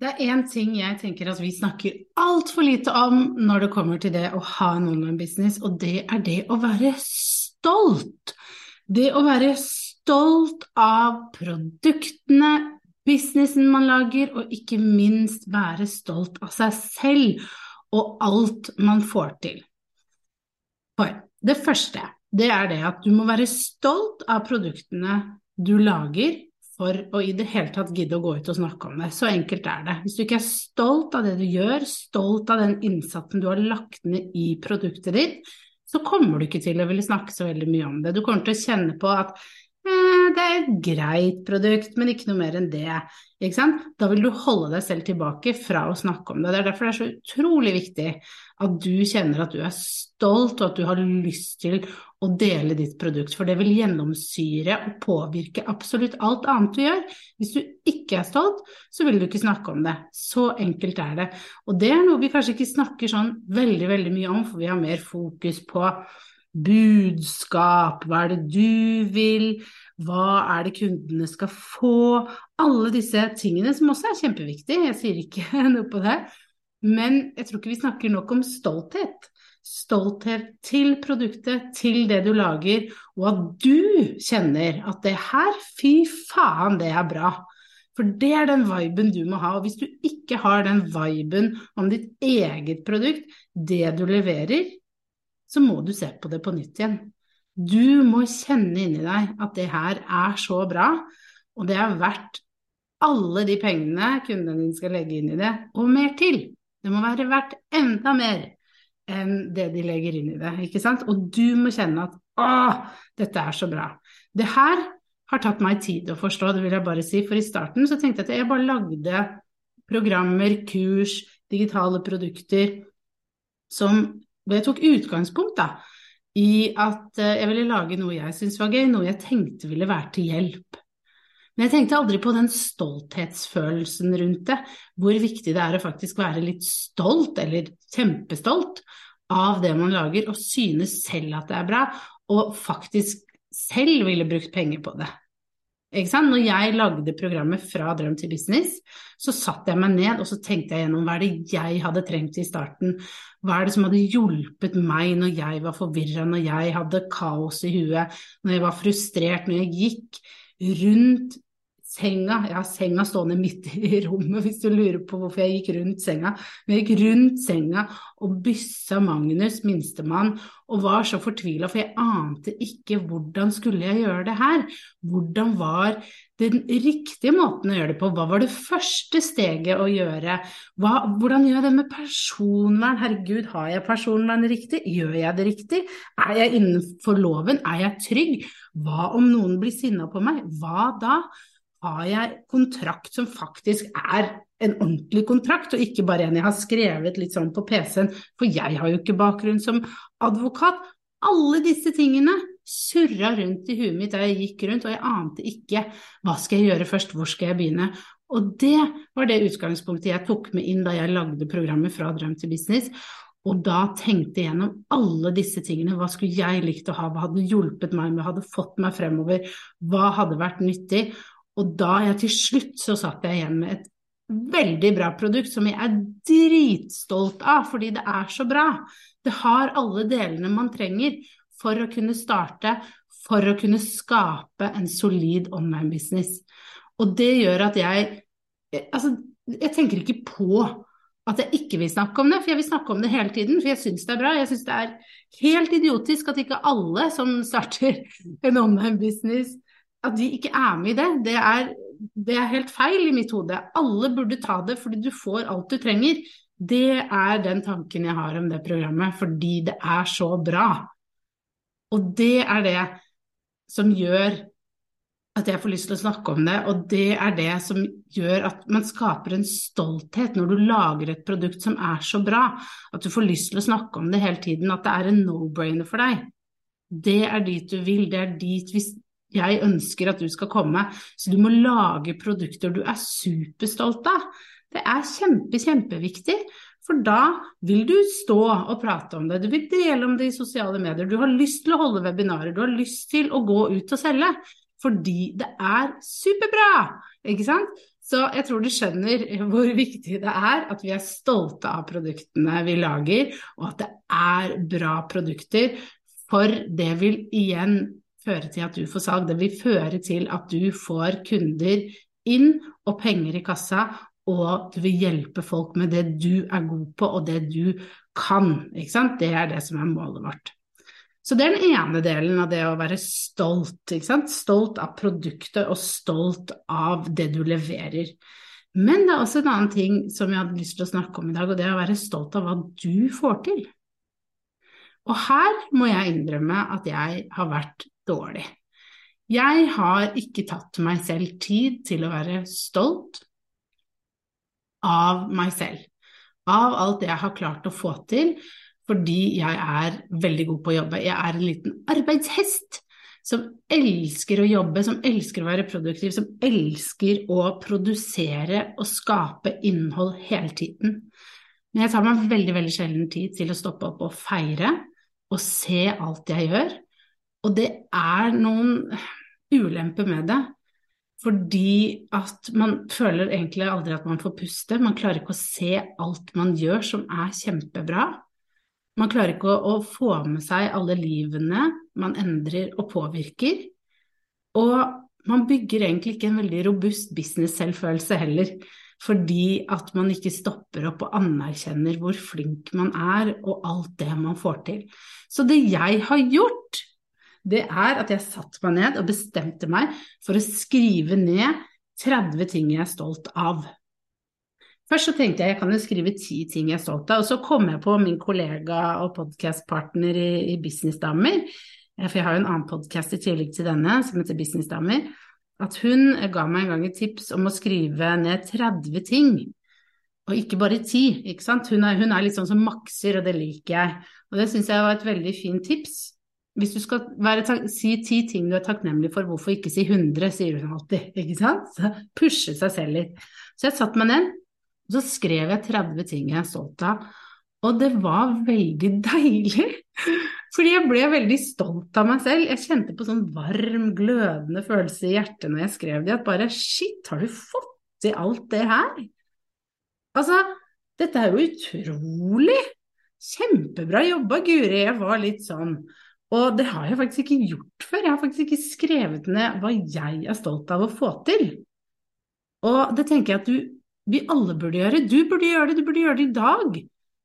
Det er én ting jeg tenker at vi snakker altfor lite om når det kommer til det å ha en online-business, og det er det å være stolt. Det å være stolt av produktene, businessen man lager, og ikke minst være stolt av seg selv og alt man får til. For det første, det er det at du må være stolt av produktene du lager, for å i det hele tatt gidde å gå ut og snakke om det. Så enkelt er det. Hvis du ikke er stolt av det du gjør, stolt av den innsatsen du har lagt ned i produktet ditt, så kommer du ikke til å ville snakke så veldig mye om det. Du kommer til å kjenne på at det er et greit produkt, men ikke noe mer enn det. Da vil du holde deg selv tilbake fra å snakke om det. Det er derfor det er så utrolig viktig at du kjenner at du er stolt, og at du har lyst til å dele ditt produkt, for det vil gjennomsyre og påvirke absolutt alt annet du gjør. Hvis du ikke er stolt, så vil du ikke snakke om det. Så enkelt er det. Og det er noe vi kanskje ikke snakker sånn veldig, veldig mye om, for vi har mer fokus på budskap, hva er det du vil, hva er det kundene skal få, alle disse tingene som også er kjempeviktige, jeg sier ikke noe på det, men jeg tror ikke vi snakker nok om stolthet stolthet til produktet, til det du lager, og at du kjenner at det her, fy faen, det er bra. For det er den viben du må ha. Og hvis du ikke har den viben om ditt eget produkt, det du leverer, så må du se på det på nytt igjen. Du må kjenne inni deg at det her er så bra, og det er verdt alle de pengene kundene din skal legge inn i det, og mer til. Det må være verdt enda mer enn det de legger inn i det. ikke sant? Og du må kjenne at å, dette er så bra. Det her har tatt meg tid å forstå, det vil jeg bare si. For i starten så tenkte jeg at jeg bare lagde programmer, kurs, digitale produkter som jeg tok utgangspunkt da, i at eh, jeg ville lage noe jeg syntes var gøy, noe jeg tenkte ville være til hjelp. Men jeg tenkte aldri på den stolthetsfølelsen rundt det, hvor viktig det er å faktisk være litt stolt, eller kjempestolt, av det man lager, og synes selv at det er bra, og faktisk selv ville brukt penger på det. Når jeg lagde programmet Fra drøm til business, så satte jeg meg ned og så tenkte jeg gjennom hva er det jeg hadde trengt i starten. Hva er det som hadde hjulpet meg når jeg var forvirra, når jeg hadde kaos i huet, når jeg var frustrert, når jeg gikk rundt senga. Jeg har senga stående midt i rommet, hvis du lurer på hvorfor jeg gikk rundt senga. Men jeg gikk rundt senga og byssa Magnus, minstemann, og var så fortvila, for jeg ante ikke hvordan skulle jeg gjøre det her. Hvordan var den riktige måten å gjøre det på? Hva var det første steget å gjøre? Hva, hvordan gjør jeg det med personvern? Herregud, har jeg personvern riktig? Gjør jeg det riktig? Er jeg innenfor loven? Er jeg trygg? Hva om noen blir sinna på meg? Hva da? Har jeg kontrakt som faktisk er en ordentlig kontrakt, og ikke bare en jeg har skrevet litt sånn på PC-en, for jeg har jo ikke bakgrunn som advokat. Alle disse tingene surra rundt i huet mitt da jeg gikk rundt, og jeg ante ikke hva skal jeg gjøre først, hvor skal jeg begynne? Og det var det utgangspunktet jeg tok med inn da jeg lagde programmet Fra drøm til business. Og da tenkte jeg gjennom alle disse tingene. Hva skulle jeg likt å ha? Hva hadde hjulpet meg? Hva hadde fått meg fremover? Hva hadde vært nyttig? Og da jeg til slutt så satt jeg igjen med et veldig bra produkt som jeg er dritstolt av, fordi det er så bra. Det har alle delene man trenger for å kunne starte, for å kunne skape en solid online-business. Og det gjør at jeg Altså, jeg tenker ikke på at jeg ikke vil snakke om det, for jeg vil snakke om det hele tiden, for jeg syns det er bra. Jeg syns det er helt idiotisk at ikke alle som starter en online-business, at vi ikke er med i det. Det er, det er helt feil i mitt hode. Alle burde ta det fordi du får alt du trenger. Det er den tanken jeg har om det programmet, fordi det er så bra. Og det er det som gjør at jeg får lyst til å snakke om det, og det er det som gjør at man skaper en stolthet når du lager et produkt som er så bra, at du får lyst til å snakke om det hele tiden, at det er en no-brainer for deg. Det er dit du vil, det er dit hvis jeg ønsker at du skal komme. Så du må lage produkter du er superstolt av. Det er kjempe, kjempeviktig. For da vil du stå og prate om det, du vil dele om det i sosiale medier, du har lyst til å holde webinarer, du har lyst til å gå ut og selge fordi det er superbra, ikke sant? Så jeg tror du skjønner hvor viktig det er at vi er stolte av produktene vi lager, og at det er bra produkter, for det vil igjen føre til at du får salg. Det vil føre til at du får kunder inn og penger i kassa, og du vil hjelpe folk med det du er god på og det du kan. Det er det som er målet vårt. Så det er den ene delen av det å være stolt. Stolt av produktet og stolt av det du leverer. Men det er også en annen ting som jeg hadde lyst til å snakke om i dag, og det er å være stolt av hva du får til. Og her må jeg innrømme at jeg har vært dårlig. Jeg har ikke tatt meg selv tid til å være stolt av meg selv, av alt jeg har klart å få til, fordi jeg er veldig god på å jobbe. Jeg er en liten arbeidshest som elsker å jobbe, som elsker å være produktiv, som elsker å produsere og skape innhold hele tiden. Men jeg tar meg veldig, veldig sjelden tid til å stoppe opp og feire og se alt jeg gjør. Og det er noen ulemper med det. Fordi at man føler egentlig aldri at man får puste. Man klarer ikke å se alt man gjør som er kjempebra. Man klarer ikke å, å få med seg alle livene man endrer og påvirker. Og man bygger egentlig ikke en veldig robust business-selvfølelse heller. Fordi at man ikke stopper opp og anerkjenner hvor flink man er og alt det man får til. Så det jeg har gjort, det er at jeg satte meg ned og bestemte meg for å skrive ned 30 ting jeg er stolt av. Først så tenkte jeg jeg kan jo skrive ti ting jeg er stolt av, og så kom jeg på min kollega og podkastpartner i, i Businessdamer, eh, for jeg har jo en annen podkast i tillegg til denne som heter Businessdamer, at hun ga meg en gang et tips om å skrive ned 30 ting. Og ikke bare ti, ikke sant. Hun er, hun er litt sånn som makser, og det liker jeg. Og det syns jeg var et veldig fint tips. Hvis du skal være, si ti ting du er takknemlig for, hvorfor ikke si 100, sier hun alltid. ikke sant? Så pushe seg selv litt. Så jeg satte meg ned, og så skrev jeg 30 ting jeg er stolt av. Og det var veldig deilig, fordi jeg ble veldig stolt av meg selv. Jeg kjente på sånn varm, glødende følelse i hjertet når jeg skrev det, at bare shit, har du fått til alt det her? Altså, dette er jo utrolig! Kjempebra jobba, Guri. Jeg var litt sånn og det har jeg faktisk ikke gjort før. Jeg har faktisk ikke skrevet ned hva jeg er stolt av å få til. Og det tenker jeg at du, vi alle burde gjøre. Du burde gjøre det, du burde gjøre det i dag.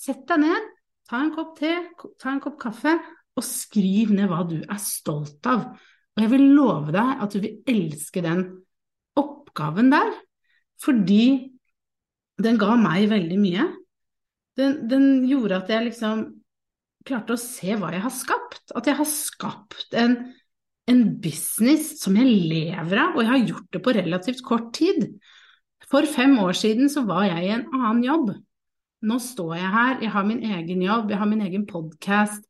Sett deg ned, ta en kopp te, ta en kopp kaffe, og skriv ned hva du er stolt av. Og jeg vil love deg at du vil elske den oppgaven der, fordi den ga meg veldig mye. Den, den gjorde at jeg liksom klarte å se hva jeg har skapt. At jeg har skapt en, en business som jeg lever av, og jeg har gjort det på relativt kort tid. For fem år siden så var jeg i en annen jobb. Nå står jeg her, jeg har min egen jobb, jeg har min egen podkast.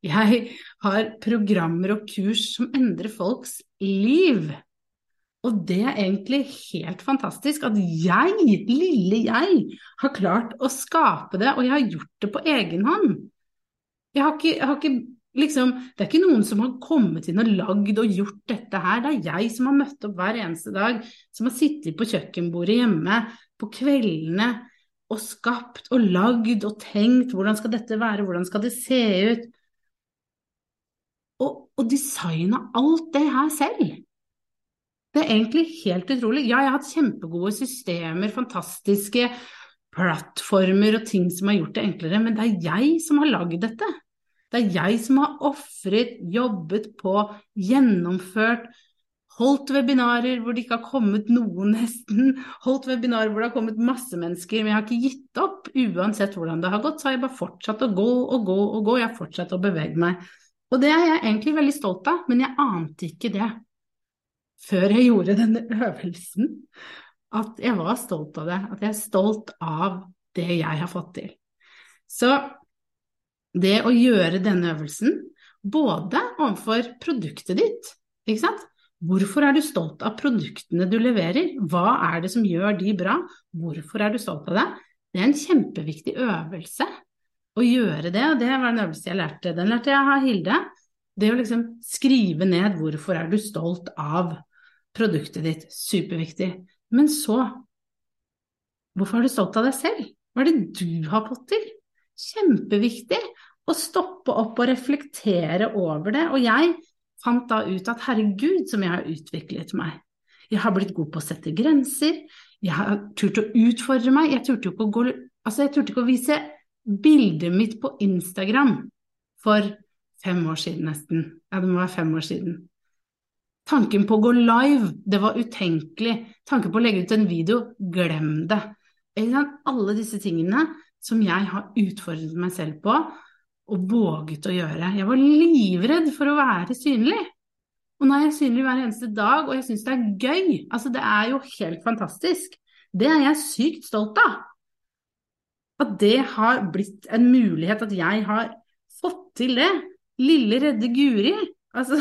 Jeg har programmer og kurs som endrer folks liv. Og det er egentlig helt fantastisk at jeg, lille jeg, har klart å skape det, og jeg har gjort det på egen hånd. Jeg har ikke, jeg har ikke liksom, Det er ikke noen som har kommet inn og lagd og gjort dette her. Det er jeg som har møtt opp hver eneste dag, som har sittet på kjøkkenbordet hjemme på kveldene og skapt og lagd og tenkt hvordan skal dette være, hvordan skal det se ut? Og, og designa alt det her selv. Det er egentlig helt utrolig. Ja, jeg har hatt kjempegode systemer, fantastiske plattformer og ting som har gjort det enklere, men det er jeg som har lagd dette. Det er jeg som har ofret, jobbet på, gjennomført, holdt webinarer hvor det ikke har kommet noen nesten, holdt webinarer hvor det har kommet masse mennesker, men jeg har ikke gitt opp. Uansett hvordan det har gått, så har jeg bare fortsatt å gå og gå og gå, jeg har fortsatt å bevege meg. Og det er jeg egentlig veldig stolt av, men jeg ante ikke det før jeg gjorde denne øvelsen at jeg var stolt av det, at jeg er stolt av det jeg har fått til. Så det å gjøre denne øvelsen, både overfor produktet ditt, ikke sant. Hvorfor er du stolt av produktene du leverer? Hva er det som gjør de bra? Hvorfor er du stolt av det? Det er en kjempeviktig øvelse å gjøre det, og det var en øvelse jeg lærte. Den lærte jeg av Hilde. Det å liksom skrive ned hvorfor er du stolt av produktet ditt. Superviktig. Men så, hvorfor er du stolt av deg selv? Hva er det du har fått til? Kjempeviktig å stoppe opp og reflektere over det. Og jeg fant da ut at herregud, som jeg har utviklet meg. Jeg har blitt god på å sette grenser. Jeg har turt å utfordre meg. Jeg turte ikke å, gå, altså jeg turte ikke å vise bildet mitt på Instagram for fem år siden nesten. Ja, det må være fem år siden. Tanken på å gå live, det var utenkelig. Tanken på å legge ut en video, glem det. Alle disse tingene som jeg har utfordret meg selv på og våget å gjøre. Jeg var livredd for å være synlig. Og nå er jeg synlig hver eneste dag, og jeg syns det er gøy. Altså, det er jo helt fantastisk. Det er jeg sykt stolt av. At det har blitt en mulighet, at jeg har fått til det. Lille, redde Guri. Altså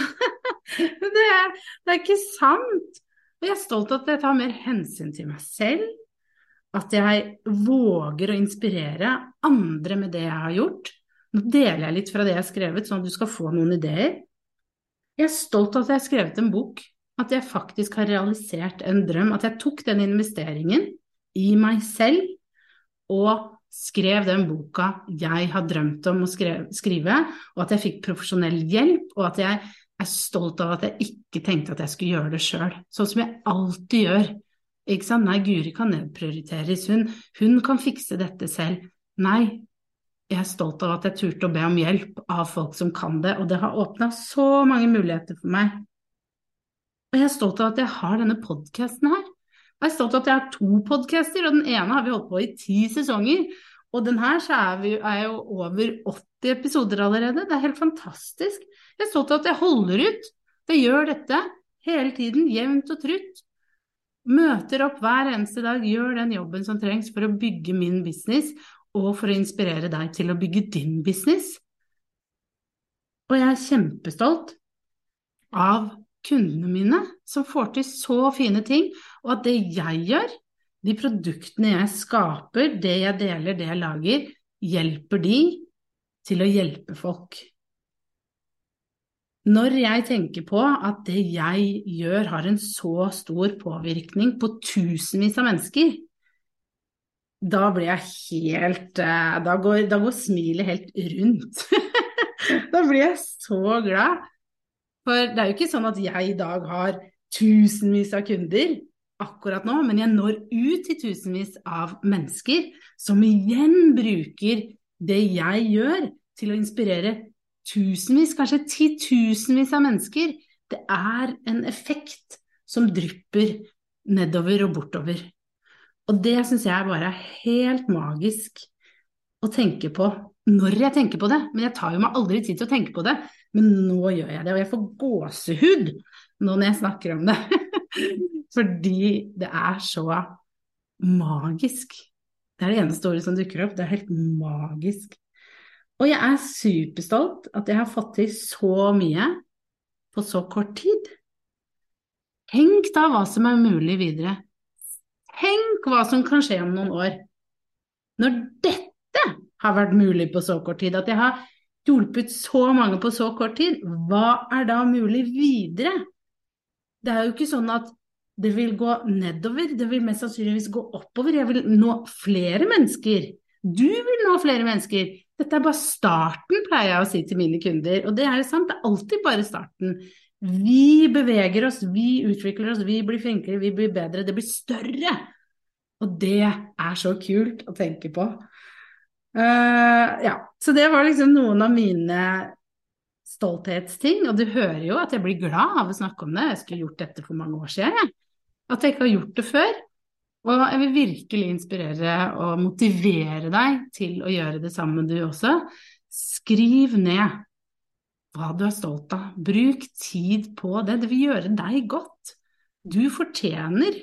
det, er, det er ikke sant. Og jeg er stolt av at jeg tar mer hensyn til meg selv. At jeg våger å inspirere andre med det jeg har gjort. Nå deler jeg litt fra det jeg har skrevet, sånn at du skal få noen ideer. Jeg er stolt av at jeg har skrevet en bok, at jeg faktisk har realisert en drøm. At jeg tok den investeringen i meg selv og skrev den boka jeg har drømt om å skrive, og at jeg fikk profesjonell hjelp, og at jeg er stolt av at jeg ikke tenkte at jeg skulle gjøre det sjøl, sånn som jeg alltid gjør. Ikke sant? Nei, Guri kan nedprioriteres, hun, hun kan fikse dette selv. Nei, jeg er stolt av at jeg turte å be om hjelp av folk som kan det, og det har åpna så mange muligheter for meg. Og jeg er stolt av at jeg har denne podkasten her. Er stolt av at jeg har to podcaster, og den ene har vi holdt på i ti sesonger. Og den her så er vi er jo over 80 episoder allerede. Det er helt fantastisk. Jeg er stolt av at jeg holder ut. Jeg gjør dette hele tiden, jevnt og trutt. Møter opp hver eneste dag, gjør den jobben som trengs for å bygge min business, og for å inspirere deg til å bygge din business. Og jeg er kjempestolt av kundene mine som får til så fine ting, og at det jeg gjør, de produktene jeg skaper, det jeg deler, det jeg lager, hjelper de til å hjelpe folk. Når jeg tenker på at det jeg gjør har en så stor påvirkning på tusenvis av mennesker, da blir jeg helt eh, Da går, da går smilet helt rundt. da blir jeg så glad. For det er jo ikke sånn at jeg i dag har tusenvis av kunder akkurat nå, men jeg når ut til tusenvis av mennesker som igjen bruker det jeg gjør til å inspirere tusenvis, kanskje titusenvis av mennesker. Det er en effekt som drypper nedover og bortover. Og det syns jeg bare er helt magisk å tenke på når jeg tenker på det. Men jeg tar jo meg aldri tid til å tenke på det. Men nå gjør jeg det, og jeg får gåsehud nå når jeg snakker om det. Fordi det er så magisk. Det er det eneste ordet som dukker opp. Det er helt magisk. Og jeg er superstolt at jeg har fått til så mye på så kort tid. Tenk da hva som er mulig videre. Tenk hva som kan skje om noen år. Når dette har vært mulig på så kort tid, at jeg har hjulpet så mange på så kort tid, hva er da mulig videre? Det er jo ikke sånn at det vil gå nedover, det vil mest sannsynligvis gå oppover. Jeg vil nå flere mennesker. Du vil nå flere mennesker. Dette er bare starten, pleier jeg å si til mine kunder. Og det er jo sant, det er alltid bare starten. Vi beveger oss, vi utvikler oss, vi blir flinkere, vi blir bedre. Det blir større. Og det er så kult å tenke på. Uh, ja, så det var liksom noen av mine stolthetsting. Og du hører jo at jeg blir glad av å snakke om det. Jeg skulle gjort dette for mange år siden. At jeg ikke har gjort det før. Og jeg vil virkelig inspirere og motivere deg til å gjøre det samme, du også. Skriv ned hva du er stolt av. Bruk tid på det. Det vil gjøre deg godt. Du fortjener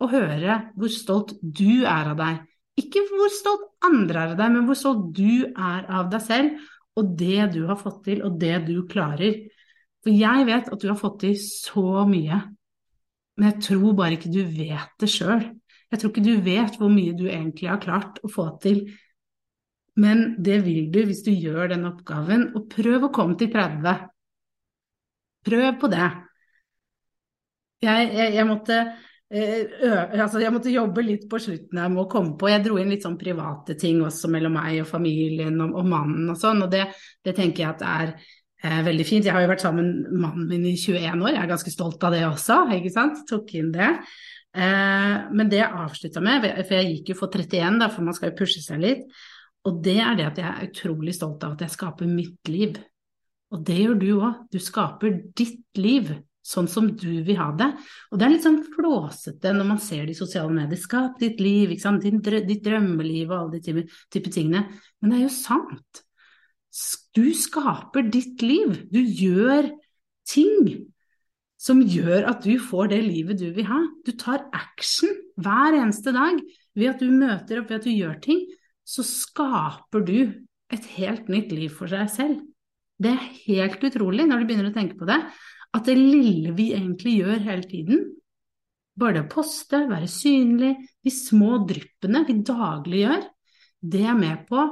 å høre hvor stolt du er av deg. Ikke hvor stolt andre er av deg, men hvor stolt du er av deg selv og det du har fått til, og det du klarer. For jeg vet at du har fått til så mye, men jeg tror bare ikke du vet det sjøl. Jeg tror ikke du vet hvor mye du egentlig har klart å få til. Men det vil du hvis du gjør den oppgaven, og prøv å komme til 30. Prøv på det. Jeg, jeg, jeg måtte altså jeg måtte jobbe litt på slutten her med å komme på. Jeg dro inn litt sånn private ting også mellom meg og familien og, og mannen og sånn, og det, det, tenker jeg at er eh, veldig fint. Jeg har jo vært sammen med mannen min i 21 år, jeg er ganske stolt av det også, ikke sant. Tok inn det. Eh, men det jeg avslutta med, for jeg gikk jo for 31, da, for man skal jo pushe seg litt, og det er det at jeg er utrolig stolt av at jeg skaper mitt liv. Og det gjør du òg. Du skaper ditt liv sånn som du vil ha det. Og det er litt sånn flåsete når man ser de sosiale medier. Skap ditt liv, ditt drømmeliv og alle de type, tingene. Men det er jo sant. Du skaper ditt liv. Du gjør ting som gjør at du får det livet du vil ha. Du tar action hver eneste dag. Ved at du møter opp, ved at du gjør ting, så skaper du et helt nytt liv for seg selv. Det er helt utrolig når du begynner å tenke på det. At det lille vi egentlig gjør hele tiden, bare det å poste, være synlig, de små dryppene vi daglig gjør, det er med på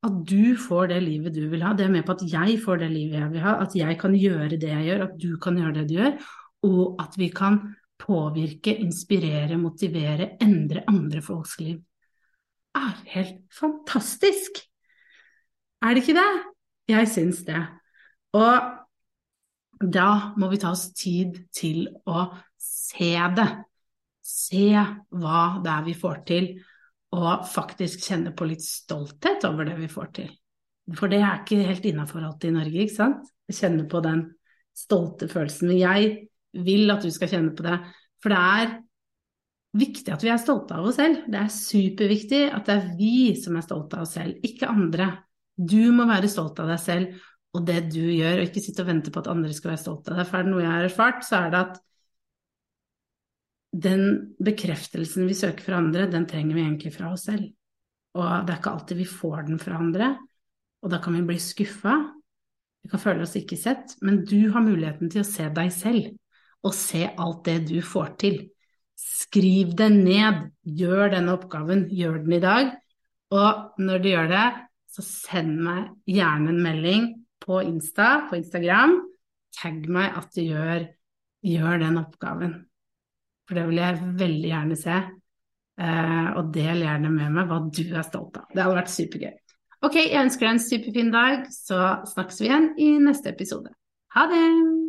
at du får det livet du vil ha. Det er med på at jeg får det livet jeg vil ha, at jeg kan gjøre det jeg gjør, at du kan gjøre det du gjør, og at vi kan påvirke, inspirere, motivere, endre andre folks liv. Det er helt fantastisk! Er det ikke det? Jeg syns det. Og da må vi ta oss tid til å se det. Se hva det er vi får til, og faktisk kjenne på litt stolthet over det vi får til. For det er ikke helt innafor alltid i Norge, ikke sant? Kjenne på den stolte følelsen. Men jeg vil at du skal kjenne på det, for det er viktig at vi er stolte av oss selv. Det er superviktig at det er vi som er stolte av oss selv, ikke andre. Du må være stolt av deg selv, og det du gjør, og ikke sitte og vente på at andre skal være stolte av deg. For er det noe jeg har erfart, så er det at den bekreftelsen vi søker fra andre, den trenger vi egentlig fra oss selv. Og det er ikke alltid vi får den fra andre, og da kan vi bli skuffa. Vi kan føle oss ikke sett, men du har muligheten til å se deg selv, og se alt det du får til. Skriv det ned, gjør denne oppgaven, gjør den i dag, og når du gjør det, så send meg gjerne en melding på Insta, på Instagram. Tagg meg at du gjør, gjør den oppgaven. For det vil jeg veldig gjerne se. Eh, og del gjerne med meg hva du er stolt av. Det hadde vært supergøy. Ok, jeg ønsker deg en superfin dag, så snakkes vi igjen i neste episode. Ha det!